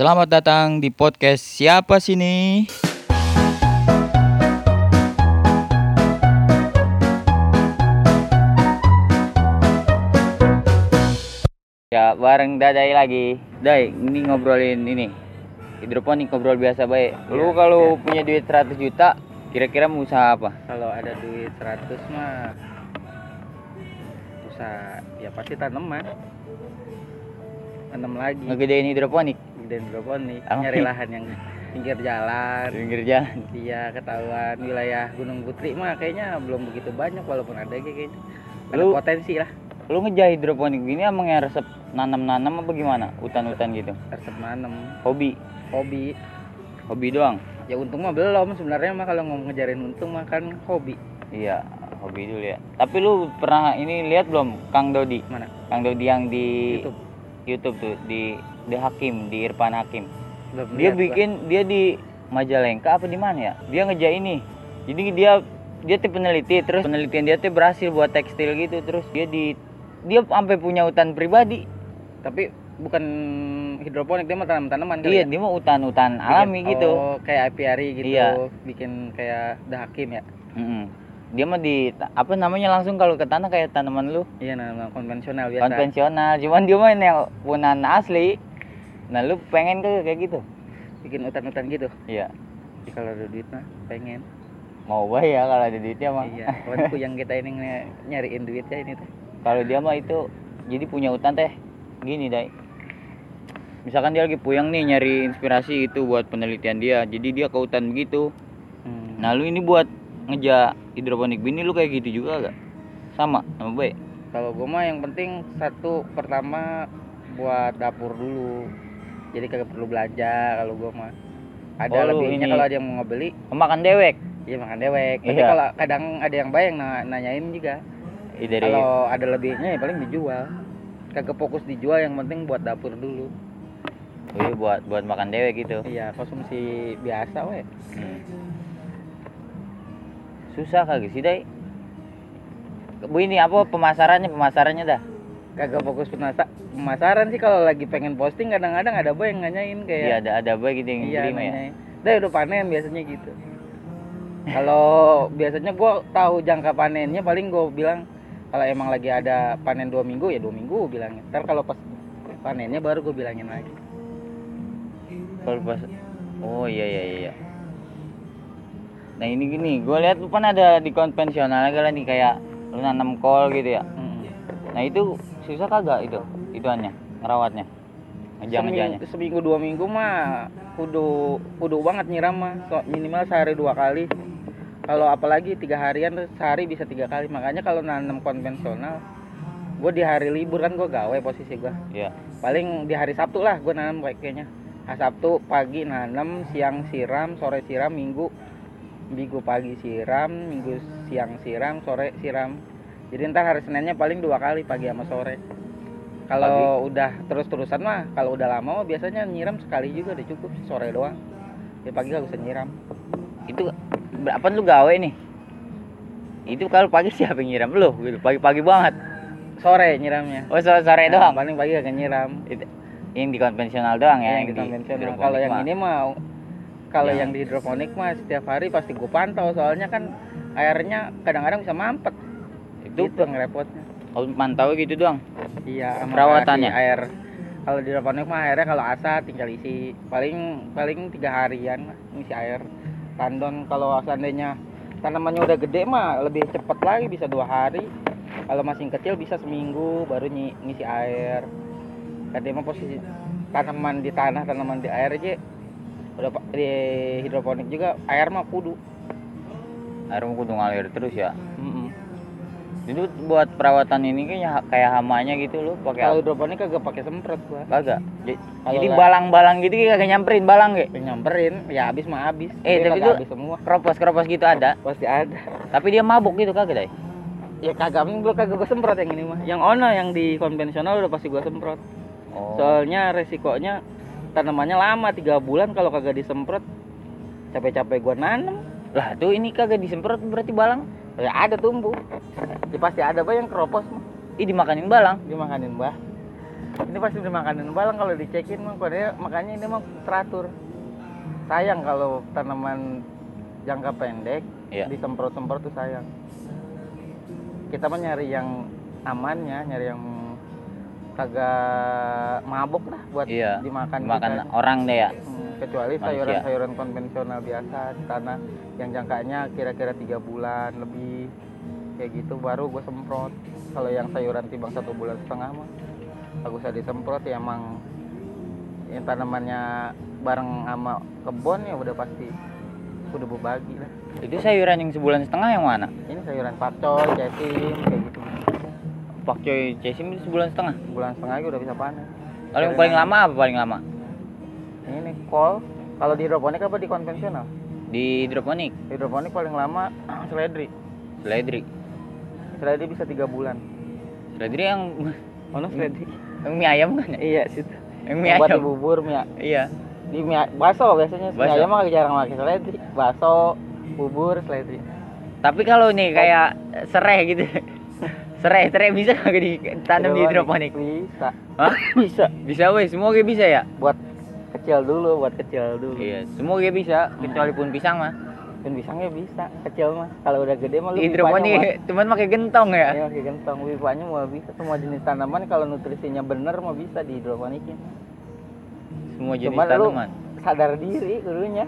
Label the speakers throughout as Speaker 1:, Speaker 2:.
Speaker 1: Selamat datang di podcast Siapa Sini? Ya, bareng Dadai lagi. Dai, ini ngobrolin ini. Hidroponik ngobrol biasa baik. Lu
Speaker 2: Iya,
Speaker 1: kalau punya duit 100 juta, kira-kira mau usaha apa?
Speaker 2: Kalau ada duit 100 mah usaha ya pasti tanaman. Tanam lagi.
Speaker 1: Ngegedein hidroponik
Speaker 2: Gedein hidroponik,
Speaker 1: Apa?
Speaker 2: nyari lahan yang pinggir jalan.
Speaker 1: pinggir jalan.
Speaker 2: Iya, ketahuan wilayah Gunung Putri mah kayaknya belum begitu banyak walaupun ada kayaknya. Ada
Speaker 1: Lu-
Speaker 2: potensi lah
Speaker 1: Lu ngejah hidroponik gini emang yang resep nanam-nanam apa gimana? Hutan-hutan gitu.
Speaker 2: resep nanam,
Speaker 1: Hobi,
Speaker 2: hobi.
Speaker 1: hobi doang.
Speaker 2: Ya untung mah belum sebenarnya mah kalau mau ngejarin untung mah kan hobi.
Speaker 1: Iya, hobi dulu ya. Tapi lu pernah ini lihat belum Kang Dodi?
Speaker 2: Mana?
Speaker 1: Kang Dodi yang di
Speaker 2: YouTube.
Speaker 1: YouTube tuh di The Hakim, di Irfan Hakim.
Speaker 2: Belum
Speaker 1: Dia
Speaker 2: lihat
Speaker 1: bikin dia di Majalengka apa di mana ya? Dia ngeja ini. Jadi dia dia tuh peneliti terus penelitian dia tuh berhasil buat tekstil gitu terus dia di dia sampai punya hutan pribadi.
Speaker 2: tapi bukan hidroponik dia mah tanam-tanaman
Speaker 1: Iya,
Speaker 2: ya?
Speaker 1: dia mah hutan-hutan alami gitu.
Speaker 2: Oh, kayak apiari gitu.
Speaker 1: Iya.
Speaker 2: Bikin kayak dahakim ya.
Speaker 1: Mm-mm. Dia mah di apa namanya langsung kalau ke tanah kayak tanaman lu
Speaker 2: Iya, nah, konvensional biasa.
Speaker 1: konvensional. Cuman dia mah yang punan asli. Nah, lu pengen ke kayak gitu?
Speaker 2: Bikin hutan-hutan gitu.
Speaker 1: Iya.
Speaker 2: Jadi kalau ada duit mah pengen.
Speaker 1: Mau bae ya kalau ada duitnya mah.
Speaker 2: Iya, kawanku yang kita ini nyariin duitnya ini tuh.
Speaker 1: Kalau dia mah itu jadi punya hutan teh gini, Dai. Misalkan dia lagi puyeng nih nyari inspirasi itu buat penelitian dia. Jadi dia ke hutan begitu.
Speaker 2: Hmm.
Speaker 1: Nah, lu ini buat ngeja hidroponik bini lu kayak gitu juga gak? Sama, sama baik.
Speaker 2: kalau gua mah yang penting satu pertama buat dapur dulu. Jadi kagak perlu belanja kalau gua mah. Ada
Speaker 1: Oh,
Speaker 2: lebihnya kalau ada yang mau ngebeli,
Speaker 1: Makan dewek.
Speaker 2: iya makan dewek. Tapi
Speaker 1: Iya.
Speaker 2: kalau kadang ada yang bayang na- nanyain juga.
Speaker 1: Dari
Speaker 2: Kalau ada lebihnya ya paling dijual. Kagak fokus dijual, yang penting buat dapur dulu.
Speaker 1: Oh iya, buat buat makan dewek gitu.
Speaker 2: Iya, konsumsi biasa weh.
Speaker 1: Hmm. Susah kagak sih, Dai? Bu ini apa pemasarannya pemasarannya dah?
Speaker 2: Kagak fokus penasa pemasaran sih kalau lagi pengen posting kadang-kadang ada boy yang nanyain
Speaker 1: Iya
Speaker 2: kayak
Speaker 1: ada ada baik gitu yang
Speaker 2: iya
Speaker 1: beli mah ya.
Speaker 2: Dah udah panen biasanya gitu. Kalau biasanya gua tahu jangka panennya paling gua bilang kalau emang lagi ada panen dua minggu ya dua minggu bilangin. Ntar kalau pas panennya baru gue bilangin lagi.
Speaker 1: Kalau pas Oh iya iya iya. iya. Nah ini gini, gue lihat lu kan ada di konvensional aja nih kayak lu nanam kol gitu ya.
Speaker 2: Hmm.
Speaker 1: Nah itu susah kagak itu ituannya ngerawatnya
Speaker 2: seminggu, seminggu dua minggu mah kudu kudu banget nyiram mah So, minimal sehari dua kali. Kalau apalagi tiga harian sehari bisa tiga kali. Makanya kalau nanam konvensional gue di hari libur kan gue gawe posisi gue
Speaker 1: Iya.
Speaker 2: paling di hari Sabtu lah gue nanam kayak- kayaknya hari Sabtu pagi nanam siang siram sore siram minggu minggu pagi siram minggu siang siram sore siram jadi ntar hari Seninnya paling dua kali pagi sama sore kalau udah terus-terusan mah kalau udah lama mah biasanya nyiram sekali juga udah cukup sore doang ya pagi gak usah nyiram
Speaker 1: Itu berapa lu gawe nih? Itu kalau pagi siapa yang nyiram lu gitu. Pagi-pagi banget.
Speaker 2: sore nyiramnya
Speaker 1: Oh sore, sore
Speaker 2: Nah,
Speaker 1: doang.
Speaker 2: paling pagi gak nyiram
Speaker 1: Itu yang di konvensional doang ya,
Speaker 2: yang di konvensional kalau yang ini mah kalau
Speaker 1: Ya.
Speaker 2: yang di hidroponik mah setiap hari pasti gue pantau soalnya kan airnya kadang-kadang bisa mampet
Speaker 1: itu
Speaker 2: itu yang repotnya.
Speaker 1: Kalau mantau gitu doang.
Speaker 2: iya
Speaker 1: Perawatannya?
Speaker 2: air. Kalau di hidroponik mah airnya kalau asa tinggal isi. Paling paling tiga harian ngisi air. Tandon kalau seandainya tanamannya udah gede mah lebih cepet lagi bisa dua hari. Kalau masih kecil bisa seminggu baru nyi- ngisi air. Kan dia mah posisi tanaman di tanah tanaman di air aja. Udah di hidroponik juga air mah kudu.
Speaker 1: Air mau kudu ngalir terus ya.
Speaker 2: Mm-mm.
Speaker 1: Itu buat perawatan ini kayaknya ha- kayak hamanya gitu lu pakai
Speaker 2: kalau hidroponik kagak pakai semprot gua
Speaker 1: Kagak. Jadi
Speaker 2: la-
Speaker 1: balang-balang gitu kagak nyamperin balang ge.
Speaker 2: nyamperin ya habis mah habis
Speaker 1: Eh,
Speaker 2: Dia
Speaker 1: tapi itu-
Speaker 2: habis semua
Speaker 1: Keropos-keropos gitu ada.
Speaker 2: pasti ada
Speaker 1: Tapi dia mabuk gitu kagak, Dai?
Speaker 2: ya kagak belum kagak gua semprot yang ini mah yang ono yang di konvensional udah pasti gua semprot
Speaker 1: Oh.
Speaker 2: soalnya resikonya tanamannya lama tiga bulan kalau kagak disemprot capek-capek gua nanam
Speaker 1: Lah, tuh ini kagak disemprot berarti balang.
Speaker 2: Ya ada tumbuh ya pasti ada bah yang keropos mah
Speaker 1: Ih, dimakanin balang.
Speaker 2: dia makanin bah ini pasti udah makanan balang kalau dicekin mah kodenya makanya ini mah teratur sayang kalau tanaman jangka pendek
Speaker 1: Iya.
Speaker 2: disemprot-semprot tuh sayang kita mah nyari yang amannya nyari yang kagak mabuk lah buat
Speaker 1: Iya.
Speaker 2: dimakan
Speaker 1: Makan
Speaker 2: kita.
Speaker 1: orang deh ya.
Speaker 2: Hmm, kecuali sayuran-sayuran konvensional biasa di tanah yang jangkanya kira-kira tiga bulan lebih kayak gitu baru gue semprot. Kalau yang sayuran timbang satu bulan setengah mah bagus usah disemprot. Ya emang yang tanamannya bareng sama kebun ya udah pasti udah berbagi lah.
Speaker 1: Itu sayuran yang sebulan setengah yang mana?
Speaker 2: ini sayuran pakcoy, cesim kayak gitu.
Speaker 1: Pakcoy cesim itu sebulan setengah.
Speaker 2: bulan setengah lagi udah bisa panen.
Speaker 1: Kalau yang paling lama apa paling lama?
Speaker 2: ini kol. Kalau di hidroponik apa di konvensional?
Speaker 1: Di hidroponik,
Speaker 2: hidroponik paling lama seledri.
Speaker 1: Seledri.
Speaker 2: Seledri bisa tiga bulan
Speaker 1: Seledri yang
Speaker 2: mana seledri
Speaker 1: yang mie ayam kan ya?
Speaker 2: iya situ
Speaker 1: Yang mie
Speaker 2: buat di
Speaker 1: ayam.
Speaker 2: bubur mie
Speaker 1: Iya.
Speaker 2: di mie baso biasanya mie
Speaker 1: Baso.
Speaker 2: ayam mah jarang pakai seledri baso bubur seledri
Speaker 1: Tapi kalau nih kayak serai gitu. serai, serai bisa kagak ditanam di hidroponik?
Speaker 2: bisa
Speaker 1: Hah?
Speaker 2: bisa
Speaker 1: Bisa weh, semua kayak bisa ya?
Speaker 2: buat kecil dulu buat kecil dulu
Speaker 1: Iya, semua kayak bisa, kecuali pun pisang mah.
Speaker 2: Dan pisangnya bisa kecil mah kalau udah gede mah lu
Speaker 1: hidroponik cuman pakai gentong ya.
Speaker 2: ya pakai gentong pipanya mau bisa semua jenis tanaman kalau nutrisinya bener mah bisa di hidroponikin
Speaker 1: Semua jenis
Speaker 2: Cuman lu-
Speaker 1: tanaman.
Speaker 2: sadar diri kudunya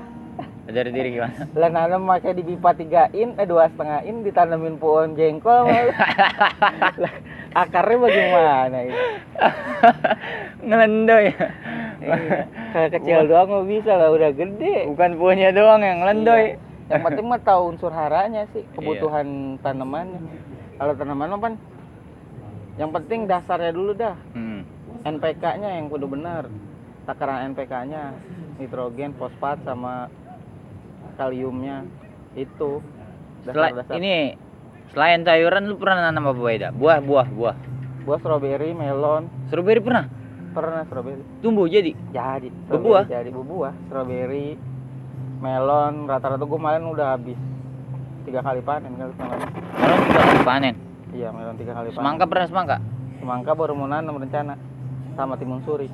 Speaker 1: Dari diri gimana?
Speaker 2: lah nanam pakai di pipa tiga in eh dua setengah in ditanamin pohon jengkol. Lah, akarnya bagaimana itu
Speaker 1: Ngelendoy.
Speaker 2: Iya. Kalau kecil doang mah bisa lah udah gede
Speaker 1: Bukan punya doang yang ngelendoy.
Speaker 2: Iya. Yang penting mah tahu unsur haranya sih kebutuhan tanamannya kalau tanaman mah kan yang penting dasarnya dulu dah
Speaker 1: Hmm.
Speaker 2: NPK-nya yang kudu benar takaran NPK-nya nitrogen fosfat sama kaliumnya itu dasar-dasar
Speaker 1: ini selain sayuran lu pernah nanam apa beda? Buah, buah, buah.
Speaker 2: buah strawberry melon
Speaker 1: Strawberry pernah?
Speaker 2: pernah strawberry
Speaker 1: Tumbuh jadi.
Speaker 2: jadi
Speaker 1: Berbuah?
Speaker 2: jadi berbuah strawberry melon rata-rata gue kemarin udah habis tiga kali panen kali melon
Speaker 1: Melon juga kali panen.
Speaker 2: iya melon tiga kali panen
Speaker 1: Semangka pernah semangka?
Speaker 2: semangka baru mau nanam rencana sama timun suri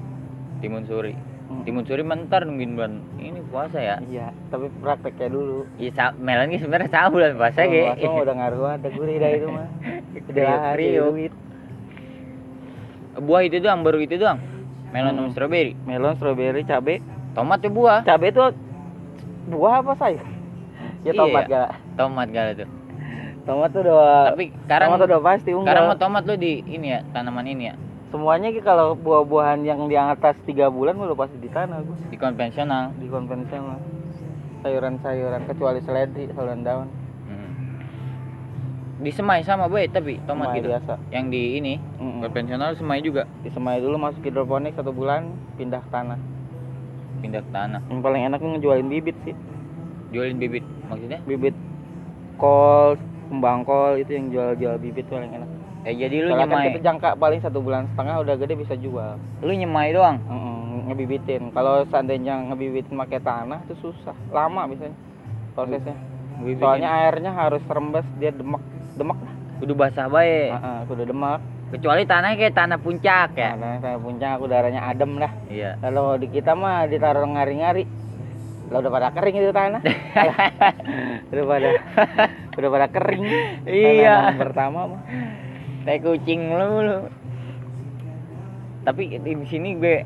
Speaker 1: Timun suri.
Speaker 2: Hmm.
Speaker 1: Timun suri mentar nungguin bulan ini puasa ya.
Speaker 2: iya tapi prakteknya dulu
Speaker 1: Iya, sa- melon ini sebenarnya sama bulan puasa ge.
Speaker 2: puasa udah ngaruh ada gurih dah itu mah udah hari duit
Speaker 1: Buah itu doang, baru itu doang. Melon sama
Speaker 2: Hmm.
Speaker 1: strawberry.
Speaker 2: melon strawberry cabe
Speaker 1: Tomat tuh buah.
Speaker 2: cabe itu buah apa sayur ya tomat
Speaker 1: Iya.
Speaker 2: gak
Speaker 1: Tomat gak tuh.
Speaker 2: tomat tuh udah
Speaker 1: Tapi sekarang
Speaker 2: tomat udah pasti
Speaker 1: sekarang
Speaker 2: unggal
Speaker 1: mah tomat lu di ini ya, tanaman ini ya,
Speaker 2: semuanya ki kalau buah-buahan yang di atas tiga bulan udah pasti di tanah gua
Speaker 1: di konvensional.
Speaker 2: di konvensional sayuran-sayuran kecuali seledri sayuran daun
Speaker 1: Hmm. Di semai sama boy, tapi tomat
Speaker 2: Semai
Speaker 1: gitu.
Speaker 2: biasa
Speaker 1: Yang di ini
Speaker 2: Mm-mm.
Speaker 1: konvensional semai juga.
Speaker 2: disemai dulu masuk hidroponik satu bulan pindah ke tanah
Speaker 1: Pindah ke tanah.
Speaker 2: yang paling enak tuh ngejualin bibit sih
Speaker 1: Jualin bibit maksudnya?
Speaker 2: bibit kol kembang kol itu yang jual-jual bibit tuh paling enak
Speaker 1: Eh jadi lu
Speaker 2: Soalnya kan
Speaker 1: nyemai,
Speaker 2: kita jangka paling satu bulan setengah udah gede bisa jual
Speaker 1: lu nyemai doang.
Speaker 2: Mm-mm, ngebibitin kalau seandainya ngebibitin pakai tanah itu susah lama biasanya prosesnya
Speaker 1: Bibitin.
Speaker 2: soalnya airnya harus rembes dia demek demek
Speaker 1: kudu basah bae.
Speaker 2: Heeh, udah demek
Speaker 1: Kecuali tanahnya kayak tanah puncak ya.
Speaker 2: nah, saya puncak udaranya adem lah
Speaker 1: Iya.
Speaker 2: kalau di kita mah ditaruh ngari-ngari lah udah pada kering itu tanah udah pada udah pada kering
Speaker 1: Iya.
Speaker 2: Tanah pertama mah
Speaker 1: Kayak kucing lu lu. Tapi di sini gue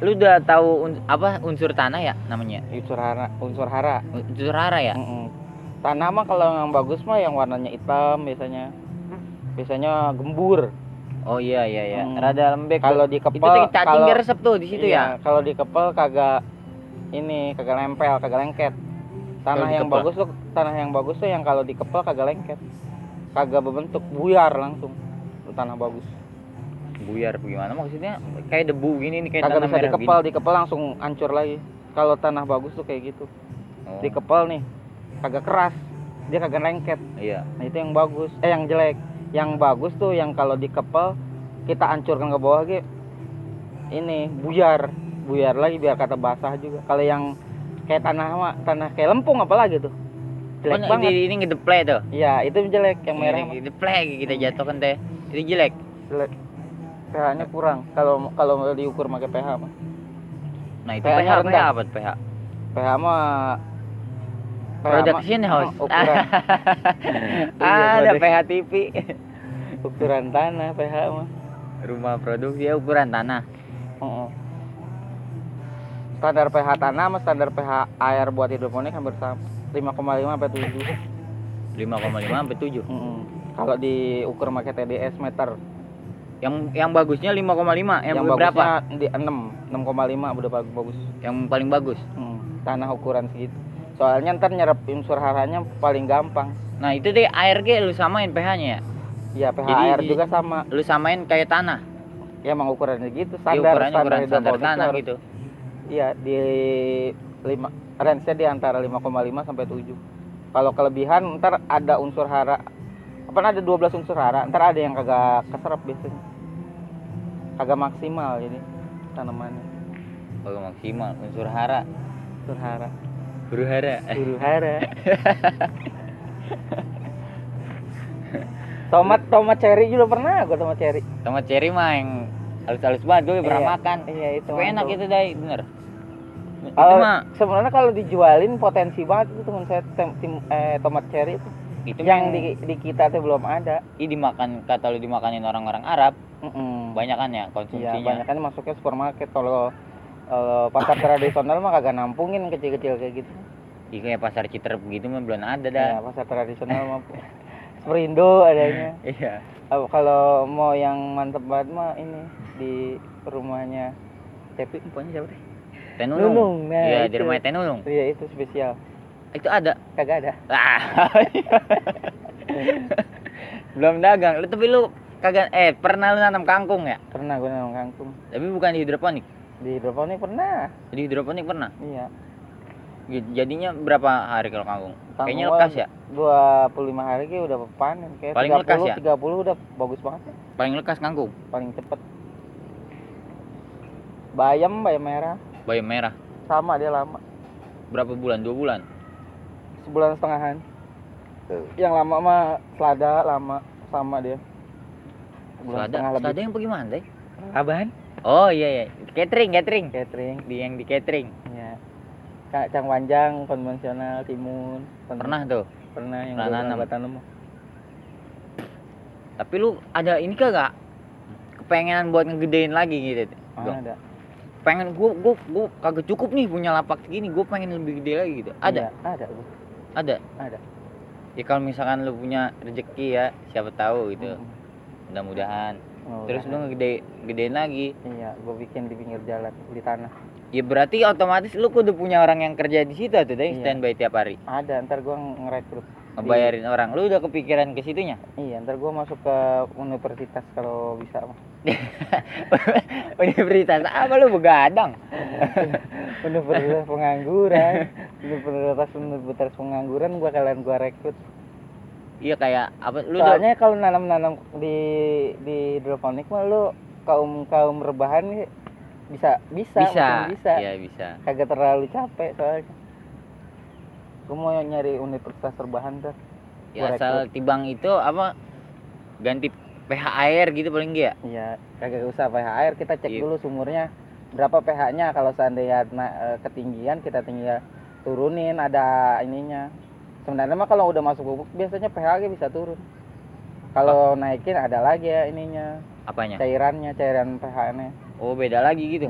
Speaker 1: lu udah tahu uns- apa unsur tanah ya namanya?
Speaker 2: unsur hara unsur hara
Speaker 1: Unsur hara ya?
Speaker 2: Mm-mm. tanah mah kalau yang bagus mah yang warnanya hitam biasanya biasanya gembur
Speaker 1: Oh iya iya iya.
Speaker 2: Hmm.
Speaker 1: Rada lembek.
Speaker 2: kalau
Speaker 1: tuh.
Speaker 2: di
Speaker 1: itu cacing
Speaker 2: kalau
Speaker 1: resep tuh di situ
Speaker 2: iya,
Speaker 1: ya.
Speaker 2: kalau di kepel kagak ini kagak nempel kagak lengket tanah yang bagus tuh tanah yang bagus tuh yang kalau dikepel kagak lengket kagak berbentuk buyar langsung Itu tanah bagus
Speaker 1: Buyar gimana maksudnya? Kayak debu gini nih kayak
Speaker 2: kagak
Speaker 1: tanah
Speaker 2: bisa
Speaker 1: merah
Speaker 2: dikepel dikepel langsung hancur lagi kalau tanah bagus tuh kayak gitu
Speaker 1: gini. Oh,
Speaker 2: dikepel nih kagak keras dia kagak lengket
Speaker 1: Iya.
Speaker 2: Nah itu yang bagus, eh yang jelek. Yang bagus tuh yang kalau dikepel kita hancurkan ke bawah gitu. Ini buyar, buyar lagi biar kata basah juga. Kalau yang kayak tanah tanah kayak lempung apalagi tuh. Jelek
Speaker 1: Oh,
Speaker 2: banget.
Speaker 1: Ini, ini ngedeplay tuh.
Speaker 2: Iya, itu jelek yang merah. mah.
Speaker 1: Ini ngedeplay kita jatuhkan teh. Itu jelek.
Speaker 2: Jelek. pH-nya kurang kalau kalau diukur pakai pH mah.
Speaker 1: Nah, itu pH, pH
Speaker 2: rendah.
Speaker 1: apa pH?
Speaker 2: pH mah
Speaker 1: Production house.
Speaker 2: ukuran Iya,
Speaker 1: Ada pH TV.
Speaker 2: ukuran tanah pH mah.
Speaker 1: Rumah produksi ya ukuran tanah.
Speaker 2: Heeh. Standar pH tanah sama standar pH air buat hidroponik hampir sama. 5,5 sampai 7.
Speaker 1: 5,5 sampai 7.
Speaker 2: Heeh. Kalau diukur pakai TDS meter,
Speaker 1: Yang yang bagusnya 5,5. Yang,
Speaker 2: yang,
Speaker 1: berapa?
Speaker 2: bagusnya di 6, 6,5 udah bagus bagus.
Speaker 1: Yang paling bagus.
Speaker 2: Hmm, tanah ukuran segitu. Soalnya ntar nyerap unsur haranya paling gampang.
Speaker 1: Nah, itu deh air ge lu samain pH-nya ya.
Speaker 2: Ya pH
Speaker 1: Jadi
Speaker 2: air juga sama.
Speaker 1: Lu samain kayak tanah.
Speaker 2: Ya emang ukurannya gitu,
Speaker 1: Iya,
Speaker 2: standar
Speaker 1: ukurannya
Speaker 2: standar,
Speaker 1: ukuran standar tanah
Speaker 2: harus-
Speaker 1: gitu.
Speaker 2: Iya, di 5 range-nya di antara 5,5 sampai 7. Kalau kelebihan ntar ada unsur hara apa ada 12 unsur hara, ntar ada yang kagak keserap biasanya. Kagak maksimal jadi tanamannya.
Speaker 1: Kalau maksimal unsur hara,
Speaker 2: Unsur hara.
Speaker 1: Huru hara.
Speaker 2: Huru hara. tomat tomat cherry juga pernah gua tomat cherry.
Speaker 1: Tomat cherry mah yang halus-halus banget gue pernah
Speaker 2: Iya,
Speaker 1: makan.
Speaker 2: Iya itu.
Speaker 1: Tapi enak itu dai, bener.
Speaker 2: Kalau sebenarnya kalau dijualin potensi banget itu teman saya tem- tim- eh, tomat cherry itu.
Speaker 1: itu
Speaker 2: yang di, di kita tuh belum ada.
Speaker 1: Ih, dimakan kata lu dimakanin orang-orang Arab,
Speaker 2: Mm-mm.
Speaker 1: banyak kan ya
Speaker 2: Iya,
Speaker 1: konsumsinya.
Speaker 2: banyak kan masuknya supermarket kalau eh, pasar tradisional mah kagak nampungin kecil-kecil kayak gitu.
Speaker 1: Ih, kayak pasar Citerep gitu mah belum ada dah.
Speaker 2: Ya, pasar tradisional mah Sperindo adanya.
Speaker 1: Iya.
Speaker 2: Eh, kalau mau yang mantep banget mah ini di rumahnya Cepi
Speaker 1: Pokoknya siapa deh? Tenulung.
Speaker 2: Nunung. Nah,
Speaker 1: Iya, di
Speaker 2: itu.
Speaker 1: rumah Tenulung.
Speaker 2: Iya itu spesial.
Speaker 1: Itu ada.
Speaker 2: Kagak ada.
Speaker 1: Ah. belum dagang. Lu tapi lu kagak eh pernah lu nanam kangkung ya?
Speaker 2: Pernah gue nanam kangkung.
Speaker 1: Tapi bukan di hidroponik.
Speaker 2: Di hidroponik pernah.
Speaker 1: Di hidroponik pernah.
Speaker 2: Iya.
Speaker 1: Jadinya berapa hari kalau kangkung? Kayaknya
Speaker 2: Kangkung
Speaker 1: lekas
Speaker 2: mah
Speaker 1: ya.
Speaker 2: 25 hari kayak udah panen kayak
Speaker 1: Paling
Speaker 2: 30
Speaker 1: lekas ya?
Speaker 2: 30 udah bagus banget ya.
Speaker 1: Paling lekas kangkung.
Speaker 2: paling cepet bayam bayam merah
Speaker 1: Bayam merah.
Speaker 2: sama dia lama
Speaker 1: Berapa bulan? Dua bulan.
Speaker 2: sebulan setengahan yang lama mah selada lama sama dia sebulan
Speaker 1: Selada,
Speaker 2: setengah
Speaker 1: selada
Speaker 2: lebih
Speaker 1: yang bagaimana deh?
Speaker 2: aban
Speaker 1: Oh iya iya. Catering, catering.
Speaker 2: catering
Speaker 1: Di yang di catering.
Speaker 2: ya kacang panjang konvensional timun
Speaker 1: Pernah tuh.
Speaker 2: pernah yang
Speaker 1: Pernah nanam.
Speaker 2: tanam
Speaker 1: Tapi lu ada ini kagak? Kepengenan buat ngegedein lagi gitu. Bang.
Speaker 2: ada
Speaker 1: Pengen gua gua gua kagak cukup nih punya lapak segini, gua pengen lebih gede lagi gitu. Ada,
Speaker 2: Iya, ada gua.
Speaker 1: ada.
Speaker 2: ada
Speaker 1: Ya kalau misalkan lu punya rezeki ya, siapa tahu gitu.
Speaker 2: Mm.
Speaker 1: Mudah-mudahan.
Speaker 2: Oh,
Speaker 1: Terus lu ngegede gedein lagi.
Speaker 2: iya gua bikin di pinggir jalan di tanah
Speaker 1: Ya berarti otomatis lu kudu punya orang yang kerja di situ tuh deh,
Speaker 2: Iya.
Speaker 1: standby tiap hari.
Speaker 2: ada ntar gua ngerekrut
Speaker 1: Ngebayarin orang. Lu udah kepikiran ke situnya?
Speaker 2: iya ntar gua masuk ke universitas kalau bisa mah
Speaker 1: Universitas apa lu begadang?
Speaker 2: universitas pengangguran universitas universitas pengangguran gua kalian gua rekrut
Speaker 1: Iya kayak apa lu
Speaker 2: soalnya kalau nanam-nanam di di hidroponik mah lu kaum kaum rebahan nih bisa bisa
Speaker 1: bisa.
Speaker 2: bisa.
Speaker 1: Iya bisa.
Speaker 2: kagak terlalu capek soalnya. Gua mau nyari universitas rebahan tuh.
Speaker 1: Ya asal tibang itu apa ganti pH air gitu paling enggak
Speaker 2: iya kagak usah pH air. Kita cek
Speaker 1: Iya.
Speaker 2: dulu sumurnya. Berapa pH-nya kalau seandainya na- eh, ketinggian kita tinggal turunin ada ininya. Sebenarnya mah kalau udah masuk bubuk biasanya pH nya bisa turun. Kalau naikin ada lagi ya ininya.
Speaker 1: Apanya?
Speaker 2: cairannya cairan pH-nya
Speaker 1: Oh beda lagi gitu.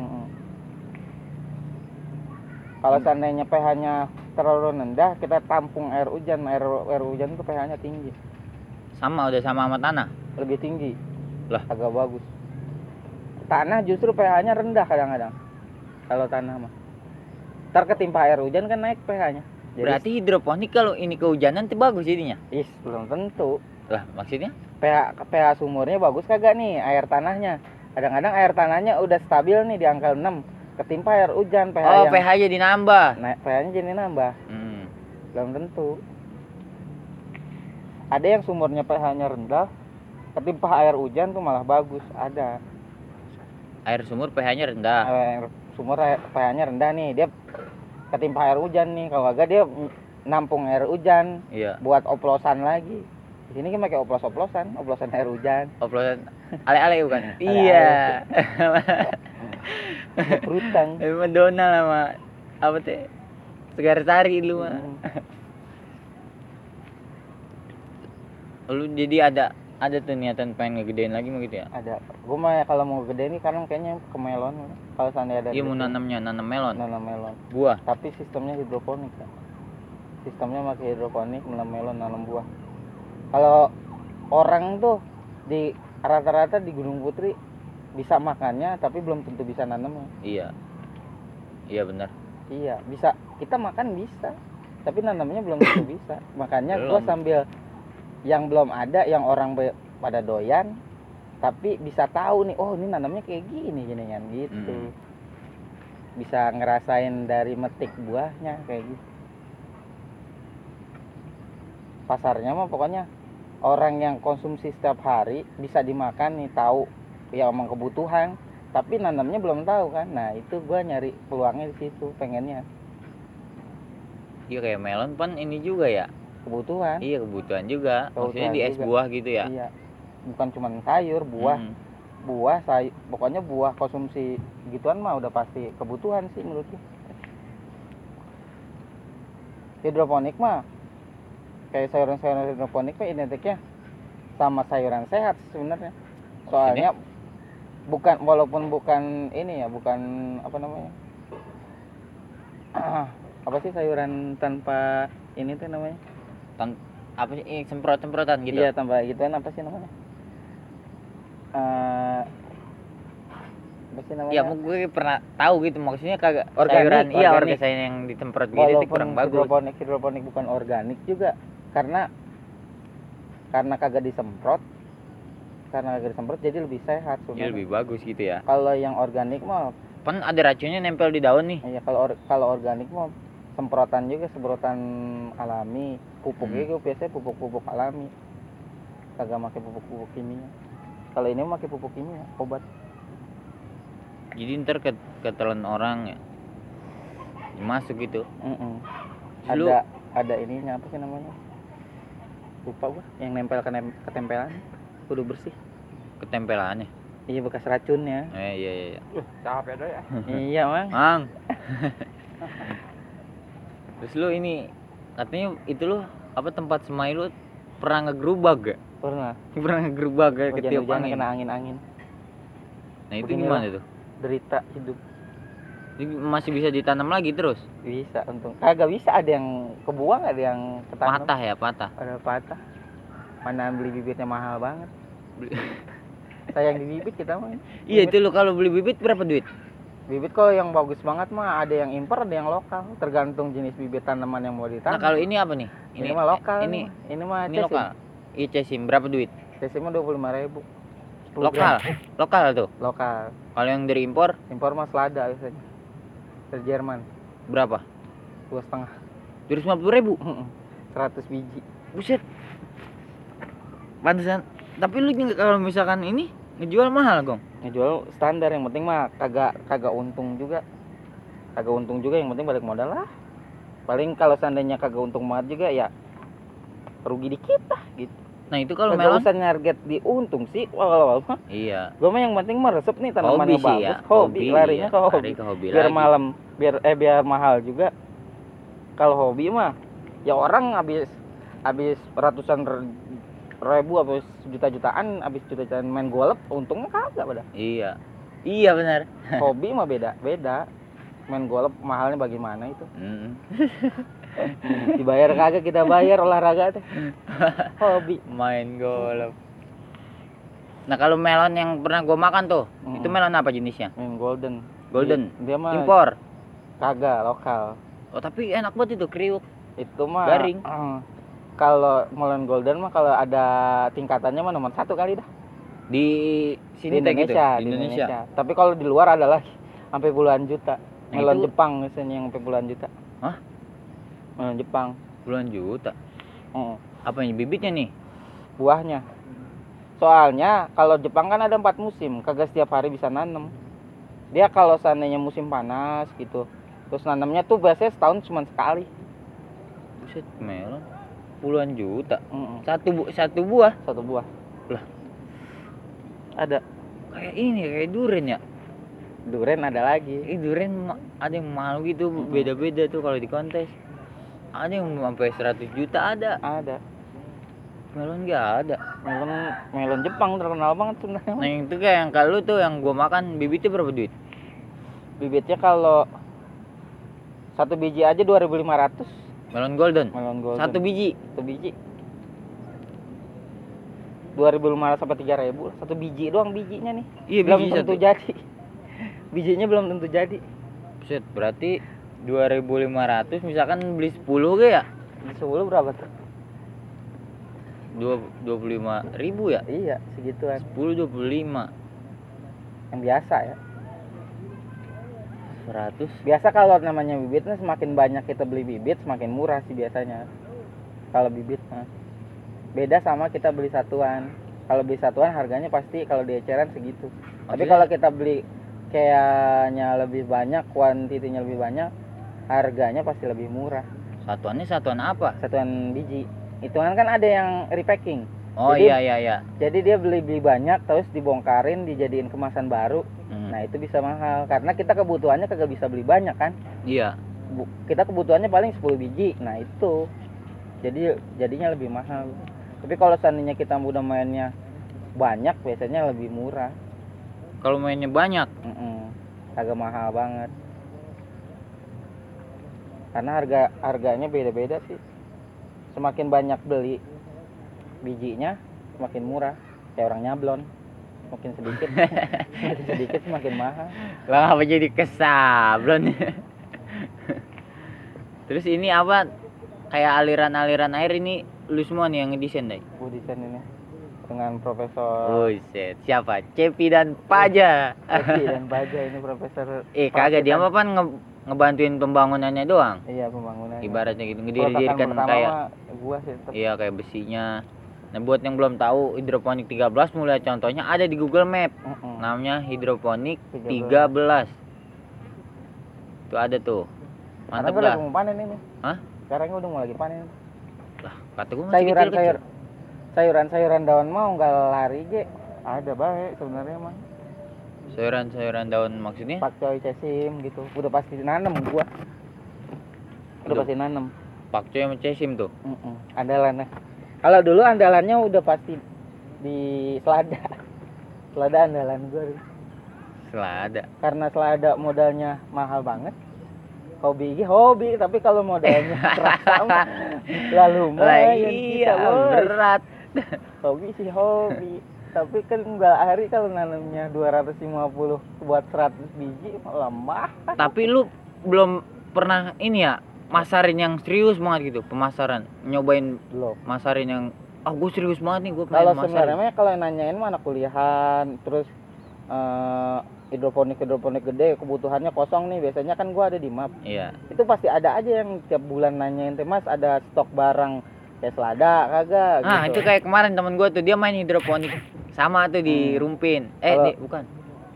Speaker 2: Kalau seandainya pH-nya terlalu rendah kita tampung air hujan. Air air hujan itu pH-nya tinggi.
Speaker 1: Sama udah sama sama tanah.
Speaker 2: lebih tinggi.
Speaker 1: Lah.
Speaker 2: agak bagus. Tanah justru pH-nya rendah kadang-kadang. Kalau tanah mah. Ntar ketimpa air hujan kan naik pH-nya. Jadi,
Speaker 1: Berarti hidroponik kalau ini kehujanan tuh bagus jadinya.
Speaker 2: is belum tentu.
Speaker 1: Lah maksudnya?
Speaker 2: pH pH sumurnya bagus kagak nih air tanahnya kadang-kadang air tanahnya udah stabil nih di angka 6 ketimpa air hujan pH
Speaker 1: oh
Speaker 2: yang
Speaker 1: pH jadi nambah.
Speaker 2: naik pH-nya jadi nambah
Speaker 1: Hmm.
Speaker 2: belum tentu ada yang sumurnya pH-nya rendah ketimpa air hujan tuh malah bagus ada
Speaker 1: Air sumur pH-nya rendah.
Speaker 2: air sumur air- pH-nya rendah nih dia ketimpa air hujan nih kalau kagak dia nampung air hujan
Speaker 1: Iya.
Speaker 2: buat oplosan lagi Di sini kan pakai oplos-oplosan, oplosan air hujan.
Speaker 1: Oplosan ale-ale bukan? Iya.
Speaker 2: Perutang.
Speaker 1: Emang Donald sama apa teh? Segar sari lu mah.
Speaker 2: Hmm.
Speaker 1: Lu jadi ada ada tuh niatan pengen ngegedein lagi mah gitu ya?
Speaker 2: Ada. Gue mah kalau mau gede nih karena kayaknya ke melon. Kalau seandainya ada
Speaker 1: Iya mau nanamnya, nanam melon.
Speaker 2: nanam melon.
Speaker 1: Buah.
Speaker 2: Tapi sistemnya hidroponik kan. Sistemnya pakai hidroponik menanam melon, nanam buah. Kalau orang tuh di rata-rata di Gunung Putri bisa makannya tapi belum tentu bisa nanamnya.
Speaker 1: Iya. Iya benar.
Speaker 2: Iya, bisa. Kita makan bisa, tapi nanamnya belum tentu bisa. Makanya gua
Speaker 1: Belum.
Speaker 2: sambil yang belum ada, yang orang pada doyan, tapi bisa tahu nih, oh ini nanamnya kayak gini gini kan gitu.
Speaker 1: Mm.
Speaker 2: Bisa ngerasain dari metik buahnya kayak gitu. Pasarnya mah pokoknya orang yang konsumsi setiap hari bisa dimakan nih tahu ya emang kebutuhan tapi nanamnya belum tahu kan nah itu gua nyari peluangnya di situ pengennya
Speaker 1: Iya kayak melon pan ini juga ya.
Speaker 2: kebutuhan
Speaker 1: Iya kebutuhan juga. Maksudnya
Speaker 2: Kebutuhan
Speaker 1: di es
Speaker 2: juga.
Speaker 1: buah gitu ya.
Speaker 2: iya bukan cuma sayur buah
Speaker 1: Hmm.
Speaker 2: buah say pokoknya buah konsumsi gituan mah udah pasti kebutuhan sih menurut gue hidroponik mah kayak sayuran-sayuran hidroponik mah identiknya sama sayuran sehat sebenarnya soalnya bukan walaupun bukan ini ya bukan apa namanya apa sih sayuran tanpa ini tuh namanya
Speaker 1: Apa sih eh, semprot-semprotan gitu?
Speaker 2: Iya tambah gituan apa sih namanya? Apa sih namanya?
Speaker 1: Ya, gue pernah tahu gitu maksudnya kagak
Speaker 2: Organik,
Speaker 1: sayuran iya
Speaker 2: organik.
Speaker 1: organik sayuran yang disemprot gitu itu kurang bagus.
Speaker 2: hidroponik hidroponik bukan organik juga karena karena kagak disemprot karena kagak disemprot jadi lebih sehat sebenarnya.
Speaker 1: lebih bagus gitu ya.
Speaker 2: Kalau yang organik mah
Speaker 1: Kan ada racunnya nempel di daun nih.
Speaker 2: ya kalau or- kalau organik mah semprotan juga semprotan alami pupuknya
Speaker 1: Hmm.
Speaker 2: juga biasanya pupuk-pupuk alami kagak pakai pupuk-pupuk kimia kalau ini pakai pupuk kimia obat
Speaker 1: Jadi ntar ke ketelan orang ya. Masuk gitu. Terus lu-
Speaker 2: ada ada ininya apa sih namanya lupa gua yang nempel ke nem- ketempelan kudu bersih
Speaker 1: ketempelannya.
Speaker 2: iya bekas racunnya
Speaker 1: Eh iya iya. iya.
Speaker 2: capek deh ya iya mang
Speaker 1: Mang. Terus lu ini katanya itu lu apa tempat semai lu pernah ngegerubak gak?
Speaker 2: pernah
Speaker 1: Pernah ngegerubak gak ketiup angin?
Speaker 2: kena angin-angin
Speaker 1: Nah itu
Speaker 2: Beginilah.
Speaker 1: gimana tuh?
Speaker 2: derita hidup
Speaker 1: masih bisa ditanam lagi terus?
Speaker 2: bisa untung kagak bisa ada yang kebuang ada yang ketanam
Speaker 1: Patah ya patah.
Speaker 2: ada patah mana beli bibitnya mahal banget sayang di bibit kita mah
Speaker 1: Iya itu lu kalau beli bibit berapa duit?
Speaker 2: bibit kalau yang bagus banget mah ada yang impor ada yang lokal tergantung jenis bibit tanaman yang mau
Speaker 1: Nah
Speaker 2: ditanam
Speaker 1: kalau ini apa nih?
Speaker 2: ini, mah lokal
Speaker 1: Ini
Speaker 2: ini mah
Speaker 1: ini lokal. Iya cesim berapa duit?
Speaker 2: cc mah dua puluh lima ribu
Speaker 1: Lokal. Lokal tuh.
Speaker 2: lokal
Speaker 1: Kalau yang dari impor
Speaker 2: impor mah selada biasanya dari Jerman
Speaker 1: berapa?
Speaker 2: dua setengah
Speaker 1: Dua ratus ribu.
Speaker 2: seratus biji
Speaker 1: Buset. Pantesan. Tapi lu kalau misalkan ini ngejual mahal gong.
Speaker 2: ngejual standar yang penting mah kagak kagak untung juga kagak untung juga yang penting balik modal lah paling kalau seandainya kagak untung banget juga ya rugi dikit lah gitu
Speaker 1: Nah itu kalau melon?
Speaker 2: usah nyarget di untung sih kalau mah
Speaker 1: Iya.
Speaker 2: gue mah yang penting meresep nih
Speaker 1: Hobi
Speaker 2: tanamannya
Speaker 1: sih
Speaker 2: bagus
Speaker 1: ya.
Speaker 2: hobi, larinya
Speaker 1: iya.
Speaker 2: ke hobi
Speaker 1: Lari ke hobi
Speaker 2: biar
Speaker 1: lagi.
Speaker 2: malam biar eh biar mahal juga kalau hobi mah ya orang habis habis ratusan ribu habis juta-jutaan habis juta-jutaan main golf untungnya kagak pada
Speaker 1: Iya. Iya benar.
Speaker 2: hobi mah beda beda main golf mahalnya bagaimana itu
Speaker 1: Mm.
Speaker 2: dibayar kagak kita bayar olahraga teh hobi
Speaker 1: Main golf. Nah kalau melon yang pernah gua makan tuh,
Speaker 2: Hmm.
Speaker 1: itu melon apa jenisnya?
Speaker 2: main golden
Speaker 1: Golden.
Speaker 2: dia, dia mah
Speaker 1: Impor.
Speaker 2: kagak lokal
Speaker 1: Oh tapi enak banget itu kriuk.
Speaker 2: itu mah
Speaker 1: Garing.
Speaker 2: eh, kalau melon golden mah kalau ada tingkatannya mah nomor satu kali dah
Speaker 1: Di sini
Speaker 2: di
Speaker 1: teh gitu.
Speaker 2: Indonesia,
Speaker 1: Di Indonesia.
Speaker 2: Tapi kalau di luar ada lagi sampai puluhan juta.
Speaker 1: Nah,
Speaker 2: Melon
Speaker 1: itu-
Speaker 2: Jepang misalnya yang sampai puluhan juta.
Speaker 1: Hah?
Speaker 2: Melon Jepang.
Speaker 1: Puluhan juta.
Speaker 2: Heeh.
Speaker 1: Apa ini bibitnya nih?
Speaker 2: buahnya. Soalnya kalau Jepang kan ada empat musim, kagak setiap hari bisa nanem. Dia kalau seandainya musim panas gitu, terus nanamnya tuh biasanya setahun cuma sekali.
Speaker 1: Buset, melon. puluhan juta.
Speaker 2: Mm-mm.
Speaker 1: Satu bu satu buah
Speaker 2: satu buah
Speaker 1: Lah.
Speaker 2: ada
Speaker 1: kayak ini kayak durian ya.
Speaker 2: duren ada lagi
Speaker 1: Ih durian ada yang mahal gitu beda-beda tuh kalau di kontes. Ada yang sampai 100 juta ada.
Speaker 2: ada
Speaker 1: Melon nggak ada.
Speaker 2: melon melon Jepang terkenal banget sebenarnya
Speaker 1: Nah yang itu kayak yang kalau tuh yang gua makan bibitnya berapa duit?
Speaker 2: bibitnya kalau satu biji aja 2.500
Speaker 1: Melon golden.
Speaker 2: melon golden
Speaker 1: Satu biji.
Speaker 2: satu biji 2.500 sampai 3.000 lah. satu biji doang bijinya nih
Speaker 1: Iya
Speaker 2: belum
Speaker 1: biji
Speaker 2: tentu
Speaker 1: satu.
Speaker 2: jadi bijinya belum tentu jadi
Speaker 1: Buset, berarti 2500 misalkan beli 10 ke ya?
Speaker 2: di Solo berapa tuh?
Speaker 1: Dua, 25 ribu ya?
Speaker 2: iya segituan.
Speaker 1: 10 25
Speaker 2: yang biasa ya.
Speaker 1: 100
Speaker 2: biasa kalau namanya bibitnya semakin banyak kita beli bibit semakin murah sih biasanya. Kalau bibit mah. beda sama kita beli satuan. Kalau beli satuan harganya pasti kalau di eceran segitu. Tapi kalau kita beli kayaknya lebih banyak kuantitinya lebih banyak harganya pasti lebih murah.
Speaker 1: Satuannya satuan apa?
Speaker 2: satuan biji. Itu kan ada yang repacking.
Speaker 1: Oh
Speaker 2: Jadi-
Speaker 1: iya iya iya.
Speaker 2: jadi dia beli beli banyak terus dibongkarin dijadiin kemasan baru.
Speaker 1: Hmm,
Speaker 2: nah itu bisa mahal. Karena kita kebutuhannya kagak bisa beli banyak kan?
Speaker 1: Iya.
Speaker 2: Bu- kita kebutuhannya paling 10 biji. Nah itu. Jadi jadinya lebih mahal. Tapi kalau seandainya kita udah mainnya banyak biasanya lebih murah.
Speaker 1: Kalau mainnya banyak,
Speaker 2: Mm-mm. agak mahal banget karena harga harganya beda-beda sih semakin banyak beli bijinya semakin murah kayak orang nyablon makin sedikit makin sedikit semakin mahal
Speaker 1: lah apa jadi kesablon? Terus ini apa? Kayak aliran-aliran air ini lu semua nih yang ngedesain deh.
Speaker 2: Bu desain ini dengan profesor
Speaker 1: Buset, siapa? Cepi dan Paja.
Speaker 2: Evi dan Baja ini profesor
Speaker 1: Eh kagak dia mah pan nge- ngebantuin pembangunannya doang.
Speaker 2: iya pembangunan
Speaker 1: Ibaratnya gitu ngedirikan kayak
Speaker 2: gua sih
Speaker 1: iya kayak besinya. Nah, buat yang belum tahu hidroponik 13 mulai contohnya ada di Google Map.
Speaker 2: Mm-mm.
Speaker 1: Namanya hidroponik
Speaker 2: 13.
Speaker 1: 13. Tuh ada tuh. Mantap
Speaker 2: gua
Speaker 1: dah.
Speaker 2: lagi mau panen ini
Speaker 1: Hah?
Speaker 2: sekarang udah mau lagi panen
Speaker 1: Lah, kata gua masih
Speaker 2: sayuran
Speaker 1: kecil-kecil.
Speaker 2: sayur sayuran sayuran daun mau nggak lari ge ada baik sebenarnya mah
Speaker 1: Sayuran-sayuran daun maksudnya?
Speaker 2: pakcoy cesim gitu udah pasti nanam gua udah
Speaker 1: Aduh.
Speaker 2: pasti nanam
Speaker 1: Pakcoy sama cesim tuh.
Speaker 2: Mm-mm. andalannya kalau dulu andalannya udah pasti di selada selada andalan gua
Speaker 1: Selada.
Speaker 2: karena selada modalnya mahal banget hobi ini hobi tapi kalau modalnya kerasa mah lalu lumayan
Speaker 1: iya,
Speaker 2: kita,
Speaker 1: berat.
Speaker 2: hobi sih hobi. Tapi kan enggak hari kalau nanamnya 250 buat 100 biji lemah.
Speaker 1: Tapi lu belum pernah ini ya masarin yang serius banget gitu pemasaran. Nyobain
Speaker 2: belum.
Speaker 1: masarin yang ah gue serius banget nih gue
Speaker 2: kalau sebenarnya kalau yang nanyain mah anak kuliahan terus eh, hidroponik hidroponik gede kebutuhannya kosong nih. Biasanya kan gua ada di map.
Speaker 1: Iya.
Speaker 2: Itu pasti ada aja yang tiap bulan nanyain teh mas ada stok barang kayak selada kagak
Speaker 1: ah
Speaker 2: gitu.
Speaker 1: itu kayak kemarin temen gue tuh dia main hidroponik. Sama tuh di
Speaker 2: Hmm.
Speaker 1: rumpin. Eh
Speaker 2: Kalau-
Speaker 1: di, bukan.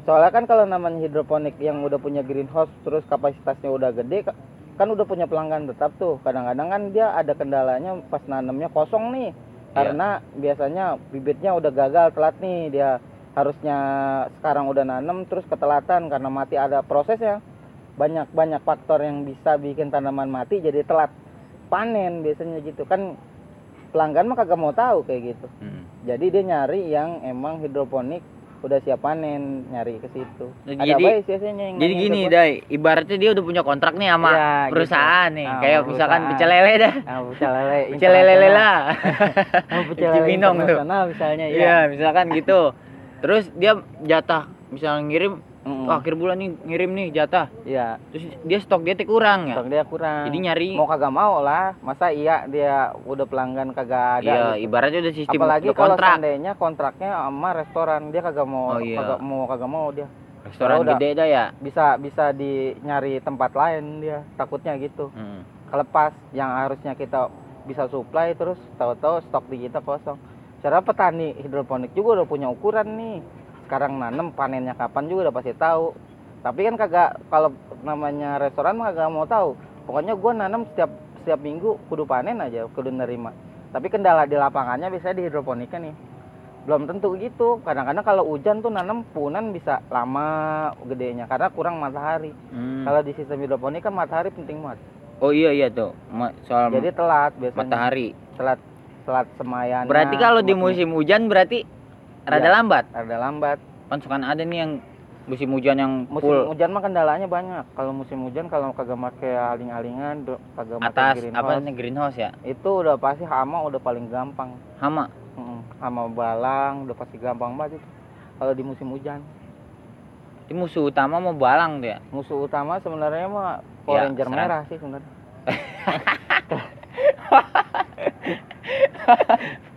Speaker 2: soalnya kan kalau namanya hidroponik yang udah punya greenhouse terus kapasitasnya udah gede ka- kan udah punya pelanggan tetap tuh. Kadang-kadang kan dia ada kendalanya pas nanamnya kosong nih.
Speaker 1: Iya.
Speaker 2: karena biasanya bibitnya udah gagal telat nih. Dia harusnya sekarang udah nanam terus ketelatan karena mati ada prosesnya. Banyak banyak faktor yang bisa bikin tanaman mati jadi telat. Panen biasanya gitu. Kan pelanggan mah kagak mau tahu kayak gitu.
Speaker 1: Hmm.
Speaker 2: jadi dia nyari yang emang hidroponik udah siap panen nyari ke situ.
Speaker 1: Nah,
Speaker 2: ada
Speaker 1: jadi-
Speaker 2: baik biasanya yang
Speaker 1: jadi gini
Speaker 2: hidroponik.
Speaker 1: dai. Ibaratnya dia udah punya kontrak nih sama
Speaker 2: gitu.
Speaker 1: perusahaan nih.
Speaker 2: Ah,
Speaker 1: kayak misalkan pecel lele dah.
Speaker 2: Ah pecel lele
Speaker 1: pecel lele lah.
Speaker 2: Ah, pecel lele
Speaker 1: Cibinong tuh.
Speaker 2: misalnya ya
Speaker 1: iya misalkan gitu. Terus dia jatah misalnya ngirim
Speaker 2: Mm-mm.
Speaker 1: "Wah, akhir bulan nih ngirim nih jatah
Speaker 2: iya
Speaker 1: terus dia stok dia kurang ya
Speaker 2: stok dia kurang
Speaker 1: jadi nyari
Speaker 2: mau kagak mau lah masa iya dia udah pelanggan kagak ada
Speaker 1: iya
Speaker 2: gitu.
Speaker 1: ibaratnya udah sistem
Speaker 2: apalagi
Speaker 1: udah
Speaker 2: kalau
Speaker 1: kontrak
Speaker 2: seandainya kontraknya sama restoran dia kagak mau
Speaker 1: Oh, iya.
Speaker 2: kagak mau kagak mau dia
Speaker 1: restoran
Speaker 2: udah.
Speaker 1: gede dah ya
Speaker 2: bisa bisa di nyari tempat lain dia takutnya gitu
Speaker 1: Hmm.
Speaker 2: kelepas yang harusnya kita bisa supply terus tahu-tahu stok di kita kosong. Cara petani hidroponik juga udah punya ukuran nih. Sekarang nanem panennya kapan juga udah pasti tahu. Tapi kan kagak kalau namanya restoran mah kagak mau tahu. Pokoknya gua nanam setiap setiap minggu kudu panen aja, kudu nerima. tapi kendala di lapangannya biasanya di hidroponika nih. Belum tentu gitu. Kadang-kadang kalau hujan tuh nanam punan bisa lama gedenya karena kurang matahari.
Speaker 1: Hmm.
Speaker 2: kalau di sistem hidroponik kan matahari penting banget.
Speaker 1: Oh iya iya tuh. Ma- soal
Speaker 2: jadi telat biasanya.
Speaker 1: matahari.
Speaker 2: Telat telat semayannya
Speaker 1: berarti kalau di musim hujan berarti rada
Speaker 2: Iya.
Speaker 1: lambat?
Speaker 2: Ada lambat.
Speaker 1: Kan suka ada nih yang musim hujan yang
Speaker 2: musim
Speaker 1: full.
Speaker 2: hujan mah kendalanya banyak. Kalau musim hujan kalau kagak pakai aling-alingan kagak pakai
Speaker 1: atas
Speaker 2: greenhouse,
Speaker 1: apa nih greenhouse ya?
Speaker 2: Itu udah pasti hama udah paling gampang.
Speaker 1: Hama?
Speaker 2: Mm, hama balang udah pasti gampang banget itu. Kalau di musim hujan.
Speaker 1: Ini musuh utama mau balang tuh ya?
Speaker 2: Musuh utama sebenarnya mah Power
Speaker 1: Ya,
Speaker 2: Ranger
Speaker 1: serang.
Speaker 2: merah sih sebenarnya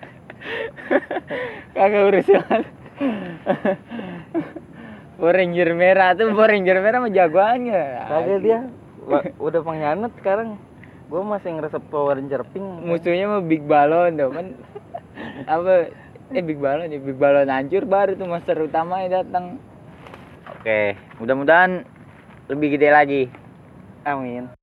Speaker 1: kagak urusan Power Ranger merah. Tuh Power Ranger merah mah jagoannya.
Speaker 2: Kagak dia. Udah pengkhianat sekarang. Gua masih ngeresep Power Ranger pink.
Speaker 1: Musuhnya mah Big Balon tuh kan apa? Eh Big Balon ya Big Balon hancur baru tuh monster utamanya datang. Oke mudah-mudahan lebih gede lagi.
Speaker 2: Amin